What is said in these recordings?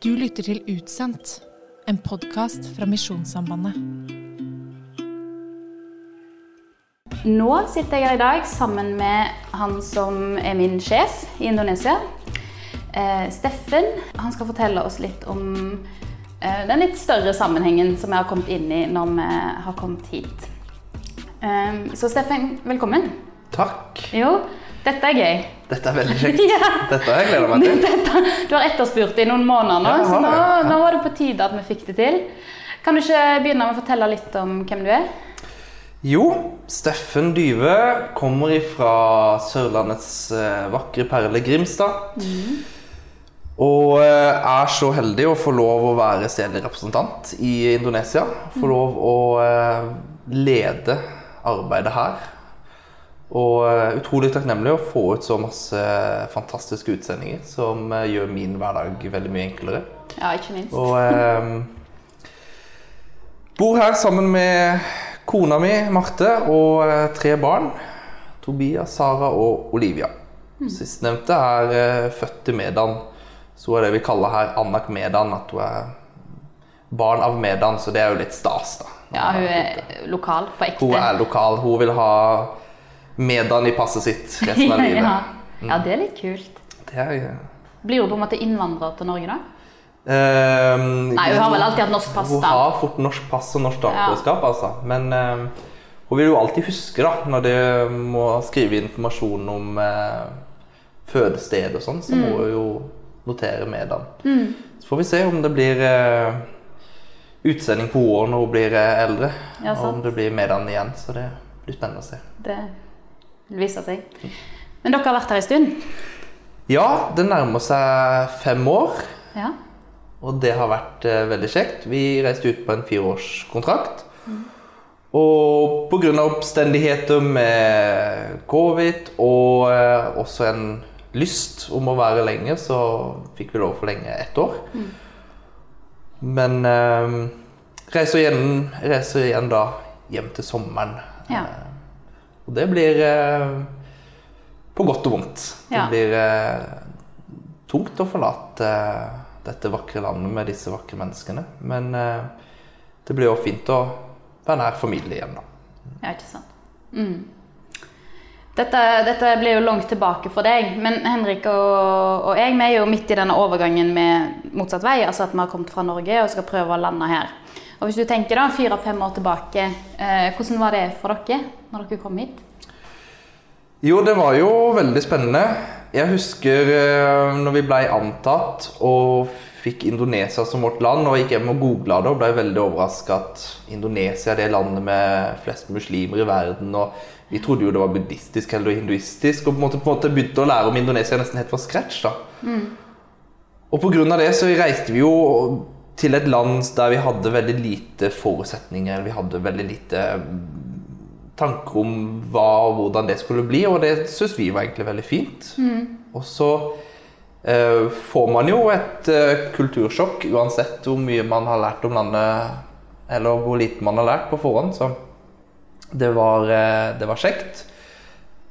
Du lytter til Utsendt, en podkast fra Misjonssambandet. Nå sitter jeg her i dag sammen med han som er min sjef i Indonesia. Eh, Steffen. Han skal fortelle oss litt om eh, den litt større sammenhengen som vi har kommet inn i når vi har kommet hit. Eh, så Steffen, velkommen. Takk. Jo, dette er gøy. Dette er veldig kjekt. Ja. Dette har jeg gleda meg til. Dette, du har etterspurt det i noen måneder nå, Ja, så nå, ja. nå var det på tide at vi fikk det til. Kan du ikke begynne med å fortelle litt om hvem du er? Jo, Steffen Dyve kommer fra Sørlandets eh, vakre perle Grimstad. Og eh, er så heldig å få lov å være stedlig representant i Indonesia. Få lov å eh, lede arbeidet her. Og eh, utrolig takknemlig å få ut så masse fantastiske utsendinger som eh, gjør min hverdag veldig mye enklere. Ja, ikke minst. Og eh, bor her sammen med kona mi, Marte, og eh, tre barn. Tobias, Sara og Olivia. Sistnevnte er eh, født til Medan. Så er det vi kaller her Anak Medan, at hun er barn av Medan, så det er jo litt stas, da. Ja, hun er lokal på ekte. Hun er lokal. Hun vil ha Medan i passet sitt resten av livet. ja. ja, det er litt kult. Det er, ja. Blir hun på en måte innvandrer til Norge, da? Ehm, Nei, hun har vel alltid hatt norsk pass, Hun da. har fort norsk pass og norsk statsborgerskap, altså. Men ehm, hun vil jo alltid huske, da, når de må skrive informasjon om eh, fødested og sånn, så Mm. må hun jo notere med den. Så får vi se om det blir eh, utsending på henne når hun blir eh, eldre. Ja, og om det blir med den igjen, så det blir spennende å se. Det vil vise seg. Men dere har vært her en stund? Ja, det nærmer seg fem år. Ja. Og det har vært eh, veldig kjekt. Vi reiste ut på en fireårskontrakt. Og pga. oppstendigheter med covid og eh, også en lyst om å være lenger, så fikk vi lov å forlenge ett år. Men eh, reiser, igjen, reiser igjen da hjem til sommeren. Ja. Og det blir eh, på godt og vondt. Det blir eh, tungt å forlate eh, dette vakre landet med disse vakre menneskene. Men det blir jo fint å være nær familie igjen, da. Ja, ikke sant. Mm. Dette, dette blir jo langt tilbake for deg, men Henrik og, og jeg vi er jo midt i denne overgangen med motsatt vei. Altså at vi har kommet fra Norge og skal prøve å lande her. Og Hvis du tenker da fire-fem år tilbake, eh, hvordan var det for dere når dere kom hit? Jo, det var jo veldig spennende. Jeg husker eh, når vi ble antatt og fikk Indonesia som vårt land, og gikk hjem og googla det og ble veldig overraska at Indonesia er det landet med flest muslimer i verden. og Vi trodde jo det var buddhistisk eller hinduistisk, og på en måte, på en måte begynte å lære om Indonesia nesten helt fra scratch. da. Og pga. det så reiste vi jo til et land der vi hadde veldig lite forutsetninger. Vi hadde veldig lite tanker om hva og hvordan det skulle bli, og det syns vi var egentlig veldig fint. Og så eh, får man jo et eh, kultursjokk uansett hvor mye man har lært om landet, eller hvor lite man har lært på forhånd. Så det var, eh, det var kjekt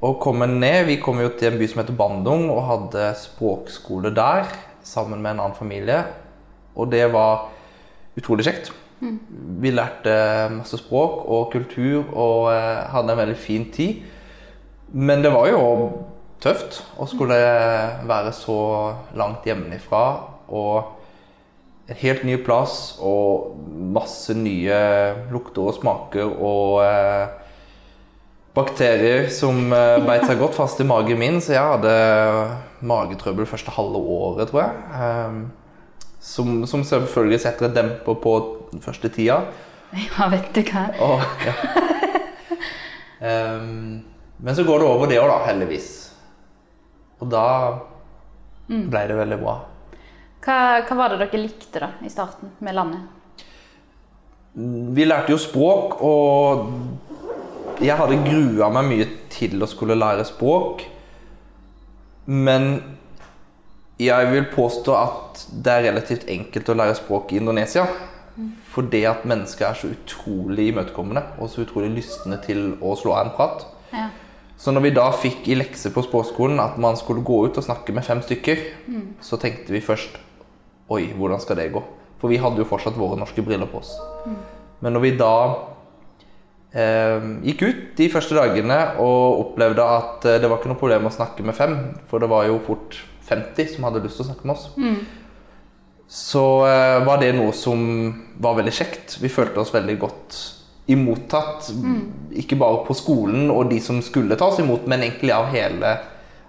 å komme ned. Vi kom jo til en by som heter Bandung og hadde språkskole der sammen med en annen familie. Og det var utrolig kjekt. Vi lærte masse språk og kultur og eh, hadde en veldig fin tid. Men det var jo tøft å skulle være så langt hjemmefra og en helt ny plass og masse nye lukter og smaker og eh, bakterier som eh, beit seg godt fast i magen min, så jeg hadde magetrøbbel første halve året, tror jeg. Eh, som, som selvfølgelig setter en demper på den første tida. Ja, vet du hva? Og, ja. um, men så går det over det òg, da, heldigvis. Og da ble det veldig bra. hva? Hva var det dere likte da i starten med landet? Vi lærte jo språk, og jeg hadde grua meg mye til å skulle lære språk. Men jeg vil påstå at det er relativt enkelt å lære språk i Indonesia. Fordi at mennesker er så utrolig imøtekommende og så utrolig lystne til å slå av en prat. Ja. Så når vi da fikk i lekse på språkskolen at man skulle gå ut og snakke med fem stykker, så tenkte vi først Oi, hvordan skal det gå? For vi hadde jo fortsatt våre norske briller på oss. Men når vi da eh, gikk ut de første dagene og opplevde at eh, det var ikke noe problem å snakke med fem, for det var jo fort 50 som hadde lyst til å snakke med oss, så uh, var det noe som var veldig kjekt. Vi følte oss veldig godt imottatt. Ikke bare på skolen og de som skulle tas imot, men egentlig av hele,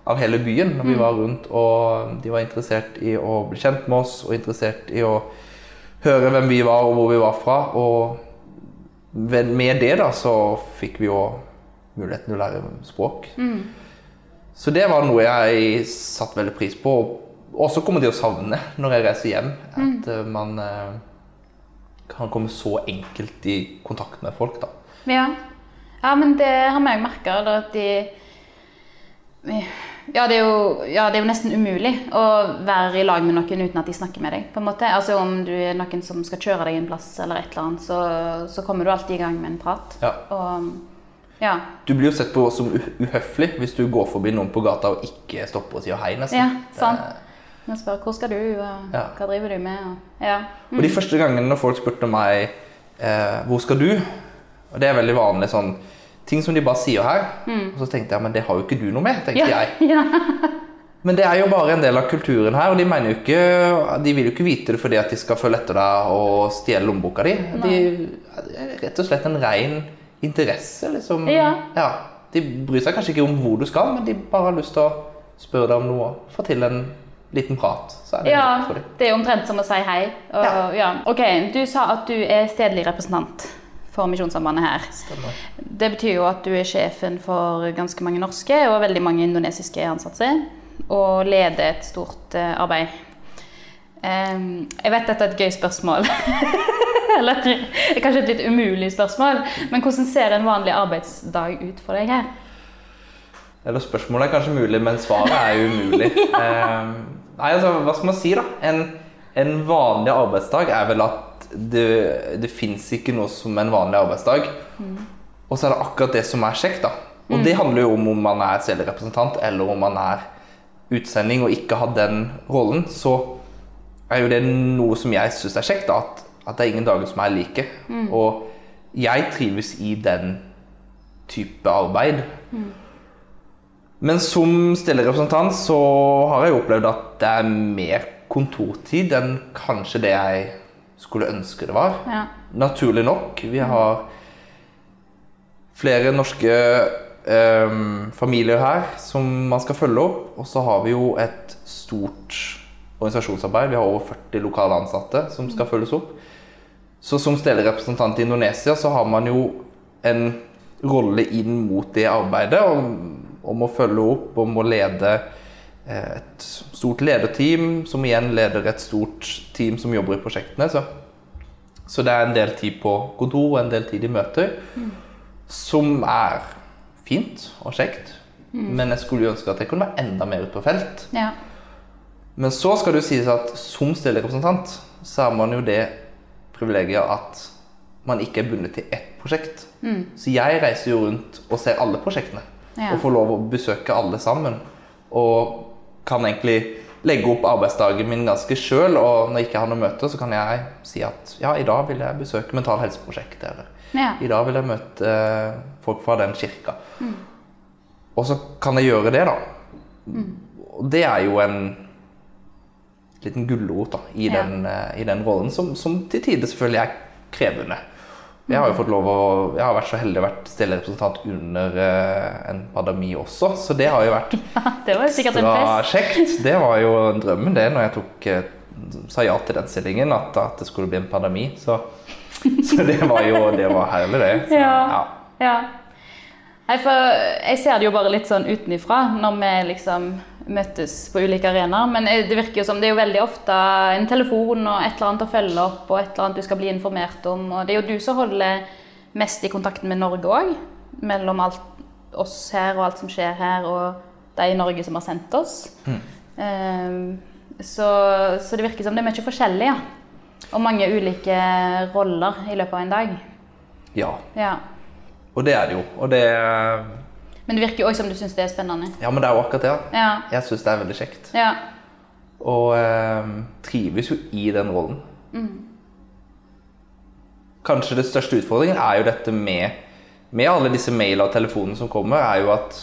av hele byen når vi var rundt. Og de var interessert i å bli kjent med oss og interessert i å høre hvem vi var og hvor vi var fra. Og med det da så fikk vi jo muligheten til å lære språk. Så det var noe jeg satte veldig pris på. Og også kommer til å savne når jeg reiser hjem. At mm. man eh, kan komme så enkelt i kontakt med folk, da. Ja. ja, men det har vi òg merka. At de ja det, jo, ja, det er jo nesten umulig å være i lag med noen uten at de snakker med deg. på en måte. Altså Om du er noen som skal kjøre deg en plass, eller et eller annet, så, så kommer du alltid i gang med en prat. Ja. Og ja. Du blir jo sett på som uhøflig hvis du går forbi noen på gata og ikke stopper og sier hei, nesten. Ja, sant. Man spør hvor skal du, og hva driver du med? Og, ja. Og de første gangene når folk spurte meg eh, hvor skal du, og det er veldig vanlig sånn ting som de bare sier her, og så tenkte jeg men det har jo ikke du noe med, tenkte Mm. Ja, jeg. ja. Men det er jo bare en del av kulturen her, og de mener jo ikke De vil jo ikke vite det fordi at de skal følge etter deg og stjele lommeboka di. De er rett og slett en ren interesse, liksom. Ja. De bryr seg kanskje ikke om hvor du skal, men de bare har lyst til å spørre deg om noe og få til en liten prat. Så er det ja, det er omtrent som å si hei. Og, Ja. ja. Ok, Du sa at du er stedlig representant for Misjonssambandet her. Stemmer. Det betyr jo at du er sjefen for ganske mange norske og veldig mange indonesiske ansatte, og leder et stort eh, arbeid. Em, jeg vet dette er et gøy spørsmål, eller kanskje et litt umulig spørsmål, men hvordan ser en vanlig arbeidsdag ut for deg her? Eller spørsmålet er kanskje mulig, men svaret er umulig. umulig. um, nei, altså, hva skal man si, da? En, en vanlig arbeidsdag er vel at det, det fins ikke noe som en vanlig arbeidsdag. Og så er det akkurat det som er kjekt, da. Og det handler jo om om man er selvrepresentant, eller om man er utsending og ikke har den rollen. Så er jo det noe som jeg syns er kjekt. At, at det er ingen dager som er like. Og jeg trives i den type arbeid. Men som stillerepresentant så har jeg opplevd at det er mer kontortid enn kanskje det jeg skulle ønske det var. Ja. Naturlig nok. Vi har flere norske ehm, familier her som man skal følge opp. Og så har vi jo et stort organisasjonsarbeid. Vi har over 40 lokale ansatte som skal følges opp. Så som stedrepresentant i Indonesia så har man jo en rolle inn mot det arbeidet. Om, om å følge opp, om å lede eh, et stort lederteam, som igjen leder et stort team som jobber i prosjektene. Så, så det er en del tid på kontor og en del tid i møter, som er fint og kjekt. Men jeg skulle jo ønske at jeg kunne være enda mer ute på felt. Ja. Men så skal det jo sies at som stillerepresentant så er man jo det privilegiet at man ikke er bundet til ett prosjekt. Så jeg reiser jo rundt og ser alle prosjektene. Ja. Og får lov å besøke alle sammen. Og kan egentlig legge opp arbeidsdagen min ganske sjøl. Og når jeg ikke har noe møte, så kan jeg si at ja, i dag vil jeg besøke Mental Helseprosjektet. Eller Ja. i dag vil jeg møte eh, folk fra den kirka. Og så kan jeg gjøre det, da. Og det er jo en liten gulrot i, Ja. den, eh, i den rollen, som, som til tider selvfølgelig er krevende. Jeg har jo fått lov å, jeg har vært så heldig å vært stillerepresentant under eh, en pandemi også, så det har jo vært Det var sikkert en fest. kjekt. Det var jo drømmen det når jeg tok, eh, sa ja til den stillingen, at, at det skulle bli en pandemi. Så, så det var jo det var herlig, det. Så, Ja. Ja. Nei, for jeg ser det jo bare litt sånn utenifra når vi liksom møtes på ulike arenaer. Men det virker jo som det er jo veldig ofte en telefon og et eller annet å følge opp og et eller annet du skal bli informert om. Og det er jo du som holder mest i kontakten med Norge òg. Mellom alt oss her og alt som skjer her, og de i Norge som har sendt oss. Ehm, så, så det virker som det er mye forskjellig, ja. Og mange ulike roller i løpet av en dag. ja. Ja. Og det er det jo. Og det Men det virker jo også som du syns det er spennende. Ja, men det er jo akkurat det. Ja. Jeg syns det er veldig kjekt. Ja. Og eh, trives jo i den rollen. Kanskje det største utfordringen er jo dette med, med alle disse mailene og telefonene som kommer, er jo at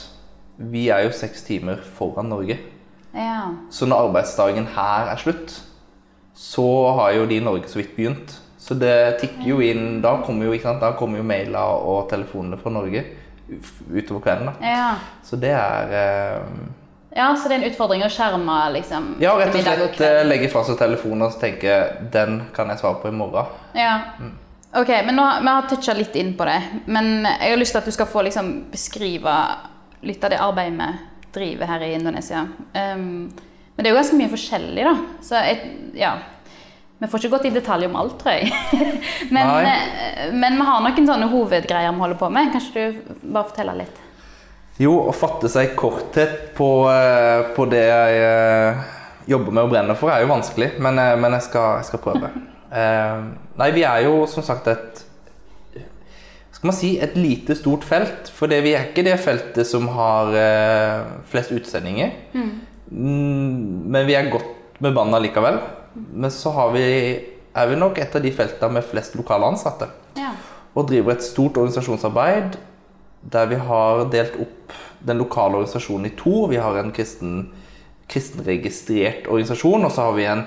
vi er jo seks timer foran Norge. Ja. Så når arbeidsdagen her er slutt, så har jo de i Norge så vidt begynt. Så det tikker jo inn Da kommer jo, ikke sant, da kommer jo mailer og telefonene fra Norge utover kvelden. da. ja. Så det er eh, Ja, så det er en utfordring å skjerme liksom Ja, rett og slett og eh, legge fra seg telefonen og tenke den kan jeg svare på i morgen. Ja. Mm. Ok, men nå, Vi har toucha litt inn på det. Men jeg har lyst til at du skal få liksom, beskrive litt av det arbeidet vi driver her i Indonesia. Um, men det er jo ganske mye forskjellig, da. Så jeg, ja. Vi får ikke gått i detalj om alt, tror jeg. men, eh, men vi har noen sånne hovedgreier vi holder på med. Kanskje du bare forteller litt? Jo, å fatte seg i korthet på, eh, på det jeg eh, jobber med og brenner for, er jo vanskelig, men, men jeg, skal, jeg skal prøve. Nei, vi er jo som sagt et skal man si, et lite, stort felt. For det, vi er ikke det feltet som har flest utsendinger. Mm, men vi er godt bemanna likevel. Men så har vi, er vi nok et av de feltene med flest lokale ansatte Ja. og driver et stort organisasjonsarbeid der vi har delt opp den lokale organisasjonen i to. Vi har en kristen, kristenregistrert organisasjon, og så har vi en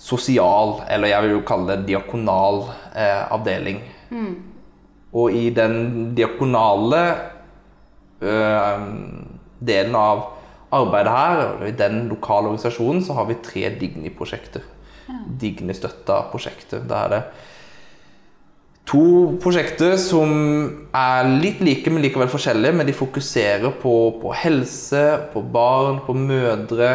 sosial, eller jeg vil jo kalle det diakonal eh, avdeling. Og i den diakonale øh, delen av arbeidet her, i den lokale organisasjonen, så har vi tre Digni-prosjekter. Digni-støtta prosjektet. Det er det To prosjekter som er litt like, men likevel forskjellige. Men de fokuserer på, på helse, på barn, på mødre.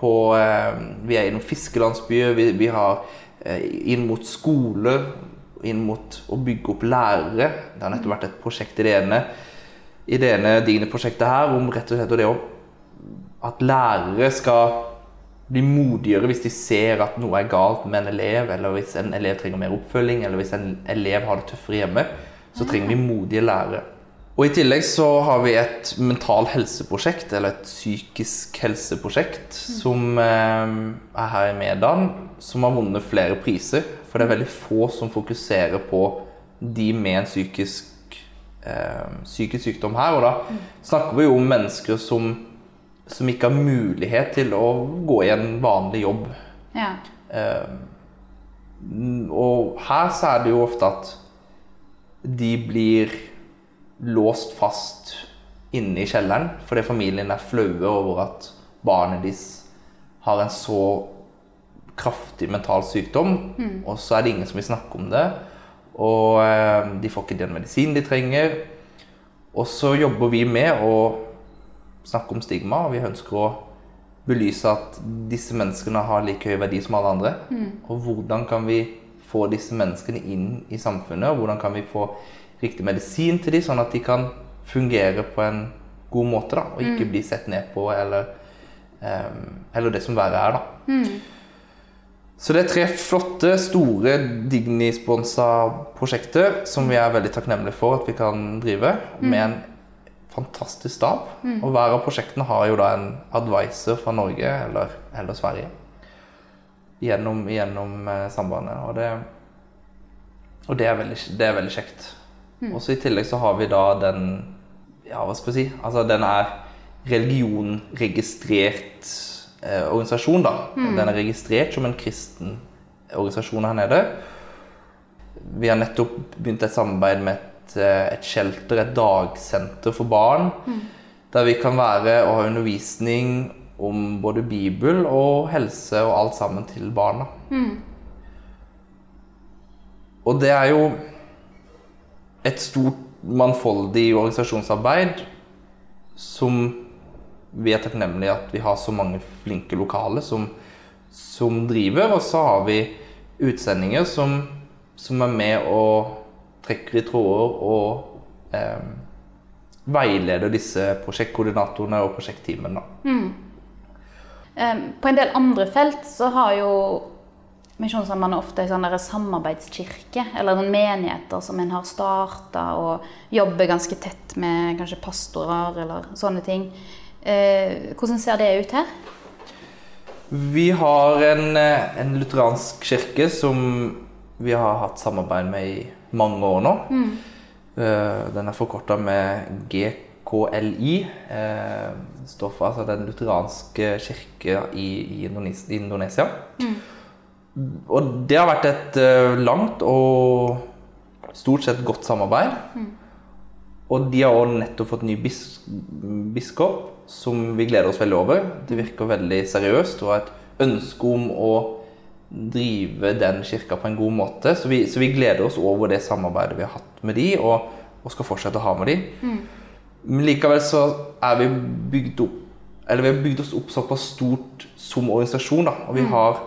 På, eh, vi er innom fiskelandsbyer. Vi, vi har eh, inn mot skoler. Inn mot å bygge opp lærere. Det har nettopp vært et prosjekt i det ene i det ene Digne-prosjektet her om rett og slett det å at lærere skal bli modigere hvis de ser at noe er galt med en elev, eller hvis en elev trenger mer oppfølging, eller hvis en elev har det tøffere hjemme, så trenger vi modige lærere. Og I tillegg så har vi et mental helseprosjekt, eller et psykisk helseprosjekt, som eh, er her i Medan, som har vunnet flere priser. For det er veldig få som fokuserer på de med en psykisk, eh, psykisk sykdom her. Og da snakker vi jo om mennesker som som ikke har mulighet til å gå i en vanlig jobb. Ja. Eh, og her så er det jo ofte at de blir låst fast inne i kjelleren fordi familien er flaue over at barnet deres har en så kraftig mental sykdom, og så er det ingen som vil snakke om det. Og eh, de får ikke den medisinen de trenger. Og så jobber vi med å snakke om stigma, og vi ønsker å belyse at disse menneskene har like høy verdi som alle andre. Og hvordan kan vi få disse menneskene inn i samfunnet, og hvordan kan vi få riktig medisin til dem, sånn at de kan fungere på en god måte, da, og ikke bli sett ned på, eller, um, eller det som verre er, da. Så det er tre flotte, store Digni-sponsa prosjekter som vi er veldig takknemlige for at vi kan drive, med en fantastisk stab. Og hver av prosjektene har jo da en advisor fra Norge eller, eller Sverige gjennom, gjennom eh, sambandet. Og, det, og det, er veldig, det er veldig kjekt. Og så I tillegg så har vi da den Ja, hva skal vi si? Altså, den er religionregistrert eh, organisasjon, da. Den er registrert som en kristen organisasjon her nede. Vi har nettopp begynt et samarbeid med et, eh, et shelter, et dagsenter for barn. Der vi kan være og ha undervisning om både Bibel og helse og alt sammen til barna. Og det er jo et stort, mangfoldig organisasjonsarbeid som vi er takknemlige at vi har så mange flinke lokale som, som driver. Og så har vi utsendinger som, som er med og trekker i tråder og eh, veileder disse prosjektkoordinatorene og prosjektteamene. Mm. Eh, På en del andre felt så har jo Misjonssambandet ofte en sånn samarbeidskirke, eller noen menigheter som en har starta og jobber ganske tett med kanskje pastorer eller sånne ting. Eh, hvordan ser det ut her? Vi har en, eh, en lutheransk kirke som vi har hatt samarbeid med i mange år nå. Mm. Den er forkorta med GKLI. eh, Står for altså Den lutheranske kirke i, i Indones- Indonesia. Og det har vært et eh, langt og stort sett godt samarbeid. Og de har også nettopp fått ny bis biskop, som vi gleder oss veldig over. Det virker veldig seriøst og har et ønske om å drive den kirka på en god måte. Så vi, så vi gleder oss over det samarbeidet vi har hatt med de, og, og skal fortsette å ha med de. Men likevel så er vi bygd opp Eller vi har bygd oss opp såpass stort som organisasjon, da. Og vi har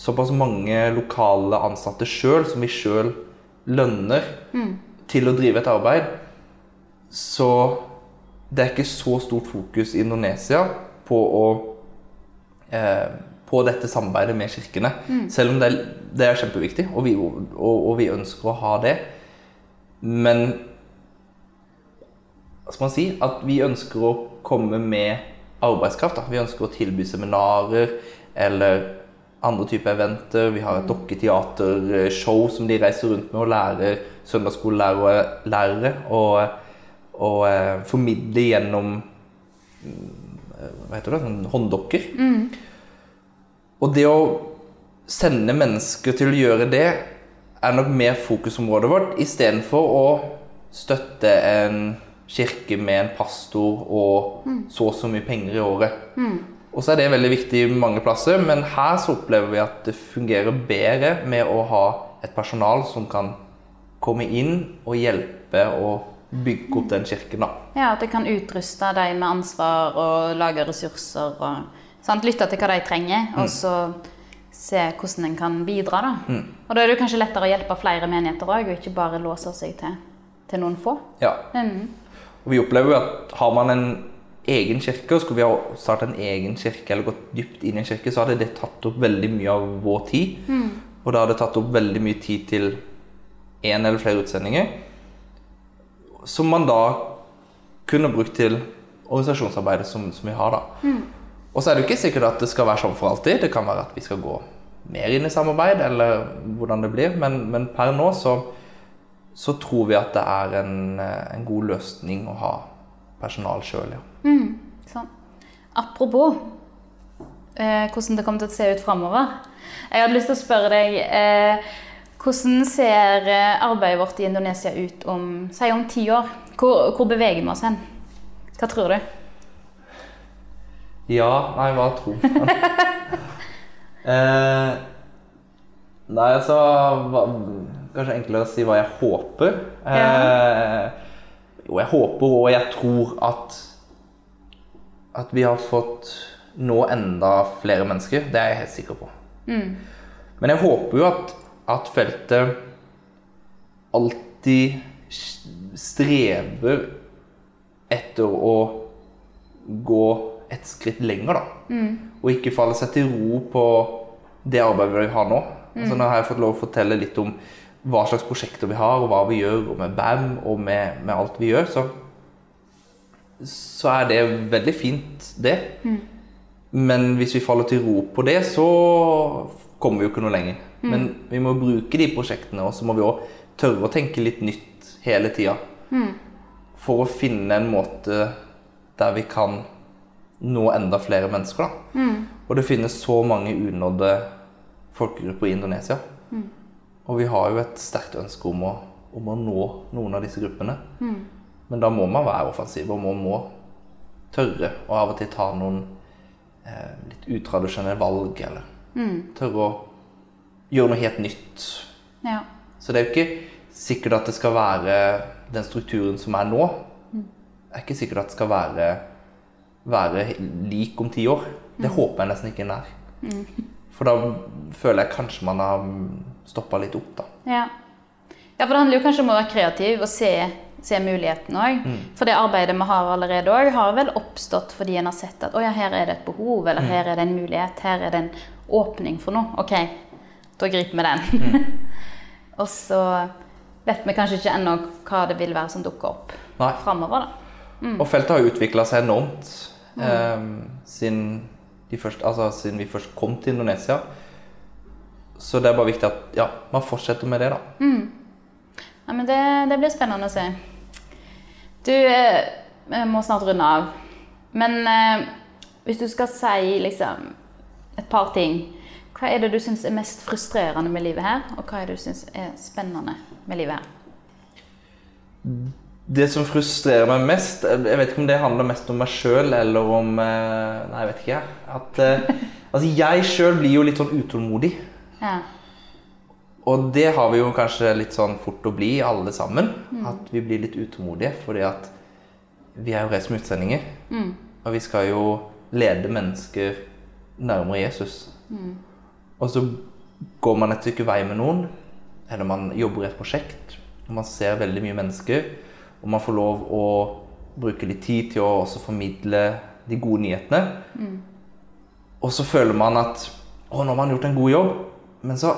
såpass mange lokale ansatte sjøl, som vi sjøl lønner til å drive et arbeid. Så det er ikke så stort fokus i Indonesia på å eh, på dette samarbeidet med kirkene. Selv om det er, det er kjempeviktig, og vi, og, og vi ønsker å ha det. Men hva skal man si? At vi ønsker å komme med arbeidskraft. Da. Vi ønsker å tilby seminarer eller andre typer eventer. Vi har et dokketeatershow som de reiser rundt med og lærer søndagsskolelærere og, og eh, formidler gjennom mm, hva heter det, sånn hånddokker. Og det å sende mennesker til å gjøre det, er nok mer fokusområdet vårt, istedenfor å støtte en kirke med en pastor og så og så mye penger i året. Og så er det veldig viktig mange plasser, men her så opplever vi at det fungerer bedre med å ha et personal som kan komme inn og hjelpe og bygge opp den kirken. da. Ja, At det kan utruste dem med ansvar og lage ressurser. og sant? Lytte til hva de trenger, og så se hvordan en kan bidra. da. Og da er det kanskje lettere å hjelpe flere menigheter òg, og ikke bare låse seg til, til noen få. Ja. Mm. Og vi opplever jo at har man en egen kirke, og skulle vi ha startet en egen kirke eller gått dypt inn i en kirke, så hadde det tatt opp veldig mye av vår tid. Og det hadde tatt opp veldig mye tid til én eller flere utsendinger. Som man da kunne brukt til organisasjonsarbeidet som, som vi har, da. Og så er det jo ikke sikkert at det skal være sånn for alltid. Det kan være at vi skal gå mer inn i samarbeid, eller hvordan det blir. Men, men per nå så, så tror vi at det er en, en god løsning å ha personal sjøl, ja. Sånn. Apropos eh, hvordan det kommer til å se ut framover. Jeg hadde lyst til å spørre deg eh, hvordan ser eh, arbeidet vårt i Indonesia ut om si om ti år? Hvor, hvor beveger vi oss hen? Hva tror du? Ja, nei, hva tror man? eh, nei, altså hva, Kanskje enklere å si hva jeg håper. Eh, jo, jeg håper og jeg tror at at vi har fått nå enda flere mennesker. Det er jeg helt sikker på. Men jeg håper jo at, at feltet alltid strever etter å gå et skritt lenger, da. Og ikke falle seg til ro på det arbeidet vi har nå. Altså, nå har jeg fått lov å fortelle litt om hva slags prosjekter vi har, og hva vi gjør, og med BAM, og med, med alt vi gjør. Så, så er det veldig fint, det. Men hvis vi faller til ro på det, så kommer vi jo ikke noe lenger. Men vi må bruke de prosjektene, og så må vi òg tørre å tenke litt nytt hele tida. For å finne en måte der vi kan nå enda flere mennesker. Da. Og det finnes så mange unådde folkegrupper i Indonesia. Og vi har jo et sterkt ønske om å, om å nå noen av disse gruppene. Men da må man være offensiv, og man må tørre å av og til ta noen eh, litt utradisjonelle valg, eller tørre å gjøre noe helt nytt. Ja. Så det er jo ikke sikkert at det skal være den strukturen som er nå. Det er ikke sikkert at det skal være, være lik om ti år. Det håper jeg nesten ikke en er. For da føler jeg kanskje man har stoppa litt opp, da. Ja. ja, for det handler jo kanskje om å være kreativ og se, se muligheten òg. For det arbeidet vi har allerede òg, har vel oppstått fordi en har sett at å ja, her er det et behov, eller her er det en mulighet, her er det en åpning for noe. Ok, da griper vi den. og så vet vi kanskje ikke ennå hva det vil være som dukker opp framover, da. Og feltet har utvikla seg enormt eh, siden de første, altså, siden vi først kom til Indonesia. Så det er bare viktig at ja, man fortsetter med det, da. Ja, men det, det blir spennende å se. Du, eh, må snart runde av. Men eh, hvis du skal si liksom et par ting Hva er det du syns er mest frustrerende med livet her, og hva er det du syns er spennende med livet her? Det som frustrerer meg mest Jeg vet ikke om det handler mest om meg sjøl eller om eh, Nei, jeg vet ikke. At, eh, altså, jeg sjøl blir jo litt sånn utålmodig. Ja. Og det har vi jo kanskje litt sånn fort å bli, alle sammen. At vi blir litt utålmodige. Fordi at vi er jo reist som utsendinger. Og vi skal jo lede mennesker nærmere Jesus. Og så går man et stykke vei med noen, eller man jobber i et prosjekt, og man ser veldig mye mennesker, og man får lov å bruke litt tid til å også formidle de gode nyhetene. Og så føler man at å, nå har man gjort en god jobb, men så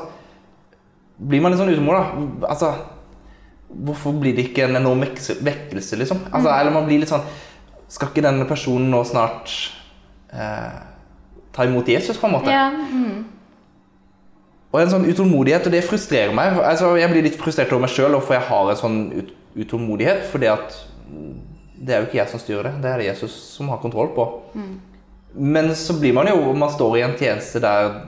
blir man litt sånn utålmodig. da. Altså, hvorfor blir det ikke en enorm vekkelse, liksom? Altså, Eller man blir litt sånn Skal ikke denne personen nå snart eh, ta imot Jesus, på en måte? ja. Mm. Og en sånn utålmodighet, og det frustrerer meg. Altså, jeg blir litt frustrert over meg sjøl hvorfor jeg har en sånn ut utålmodighet. mm, det er jo ikke jeg som styrer det, det er det Jesus som har kontroll på. Men så blir man jo Man står i en tjeneste der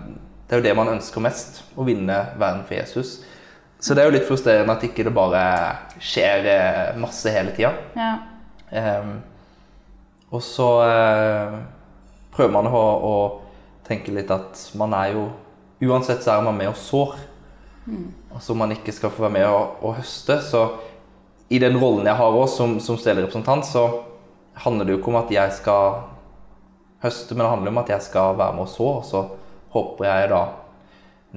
det er jo det man ønsker mest. Å vinne verden for Jesus. Så det er jo litt frustrerende at ikke det bare skjer eh, masse hele tida. ja. Um, og så uh, prøver man å, å tenke litt at man er jo Uansett så er man med og sår. Altså man ikke skal få være med og, og høste. Så i den rollen jeg har også som, som stedlig så handler det jo ikke om at jeg skal høste, men det handler om at jeg skal være med og så. Og så håper jeg da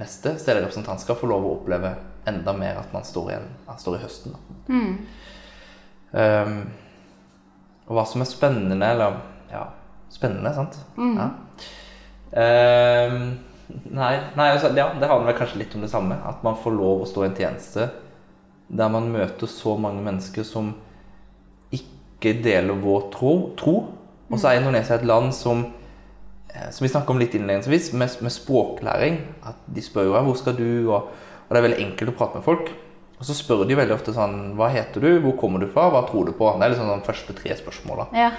neste stedrepresentant skal få lov å oppleve enda mer at man står i, en, man står i høsten. Da. Um, og hva som er spennende, eller ja, spennende, sant? Ja. Um, nei, nei altså, ja, det handler kanskje litt om det samme. At man får lov å stå i en tjeneste der man møter så mange mennesker som ikke deler vår tro. tro. Og så er Indonesia et land som eh, som vi snakket om litt innledningsvis, med, med språklæring. At de spør jo «Ja, hvor skal du, og, og det er veldig enkelt å prate med folk. Og så spør de veldig ofte sånn Hva heter du, hvor kommer du fra, hva tror du på? Det er liksom de første tre spørsmåla. ja.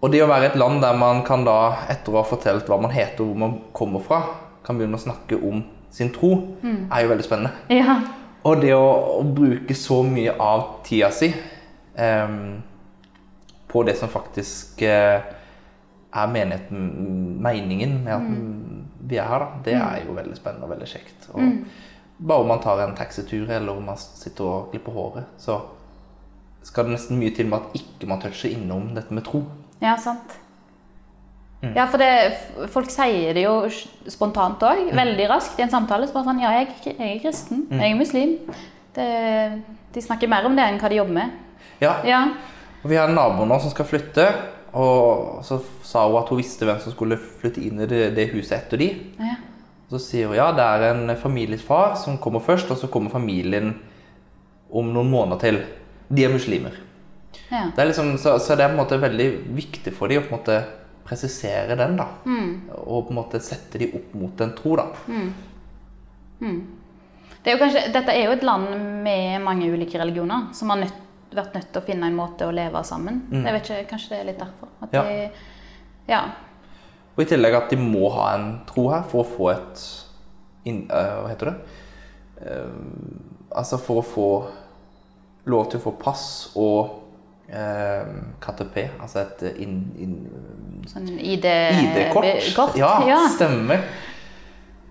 Og det å være et land der man kan da, etter å ha fortalt hva man heter og hvor man kommer fra, kan begynne å snakke om sin tro, er jo veldig spennende. ja. Og det å, å bruke så mye av tida si em, på det som faktisk eh, er menigheten, meningen med at vi er her, da, det er jo veldig spennende og veldig kjekt. Og Bare om man tar en taxitur eller om man sitter og klipper håret, så skal det nesten mye til med at ikke man toucher innom dette med tro. Ja, sant. Ja, for det, folk sier det jo spontant òg, veldig raskt i en samtale. Så bare sånn Ja, jeg, jeg er kristen. Jeg er muslim. Det, de snakker mer om det enn hva de jobber med. Ja, Ja. Og vi har en nabo nå som skal flytte, og så sa hun at hun visste hvem som skulle flytte inn i det, det huset etter de. ja. Så sier hun ja, det er en familiefar som kommer først, og så kommer familien om noen måneder til. De er muslimer. ja. Det er liksom, så, så det er på en måte veldig viktig for dem å på en måte presisere den, da. Og på en måte sette de opp mot en tro, da. Det er jo kanskje, dette er jo et land med mange ulike religioner som har nødt, vært nødt til å finne en måte å leve sammen. Jeg vet ikke, Kanskje det er litt derfor. At Ja. de, ja. Og i tillegg at de må ha en tro her for å få et inn, uh, Hva heter det? Uh, altså for å få lov til å få pass og uh, KTP, altså et inn, inn, Sånn ID ID-kort. ID Ja, ja. stemmer.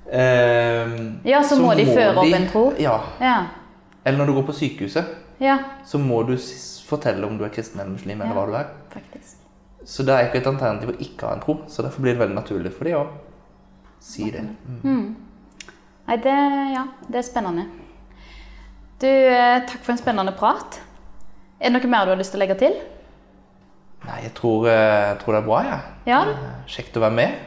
Uh, Ja, så må de føre opp en tro. Ja. Ja. Eller når du går på sykehuset, ja, så må du fortelle om du er kristen eller muslim, eller hva du er. faktisk. Så det er ikke et alternativ å ikke ha en tro. Så derfor blir det veldig naturlig for de å si det. Mm. Nei, det, ja, det er spennende. Du, eh, takk for en spennende prat. Er det noe mer du har lyst til å legge til? Nei, jeg tror, eh, jeg tror det er bra, jeg. Ja, ja. Kjekt å være med.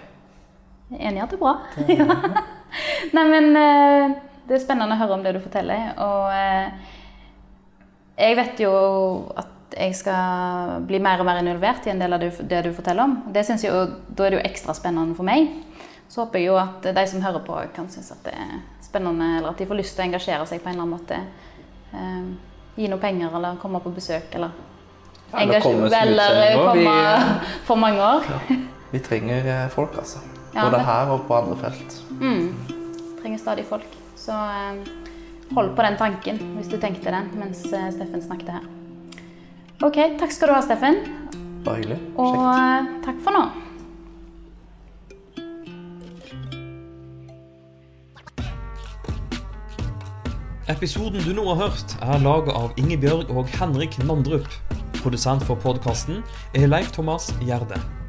jeg er enig i at det er bra. Ja. Nei, men eh, det er spennende å høre om det du forteller. Og eh, jeg vet jo at jeg skal bli mer og mer involvert i en del av det, du forteller om. Det synes jeg Da er det jo ekstra spennende for meg. Så håper jeg jo at de som hører på, kan synes at det er spennende, eller at de får lyst til å engasjere seg på en eller annen måte. Eh, gi noe penger, eller komme på besøk, eller Eller komme for mange år. Vi trenger eh, folk, altså. Både ja, her og på andre felt. Mm. Trenger stadig folk. Så eh, hold på den tanken hvis du tenkte den mens eh, Steffen snakket her. Ok, takk skal du ha, Steffen. Bare hyggelig. Og Kjekt. eh, takk for nå. Episoden du nå har hørt, er laget av Ingebjørg og Henrik Nandrup. Produsent for podkasten er Leif Thomas Gjerde.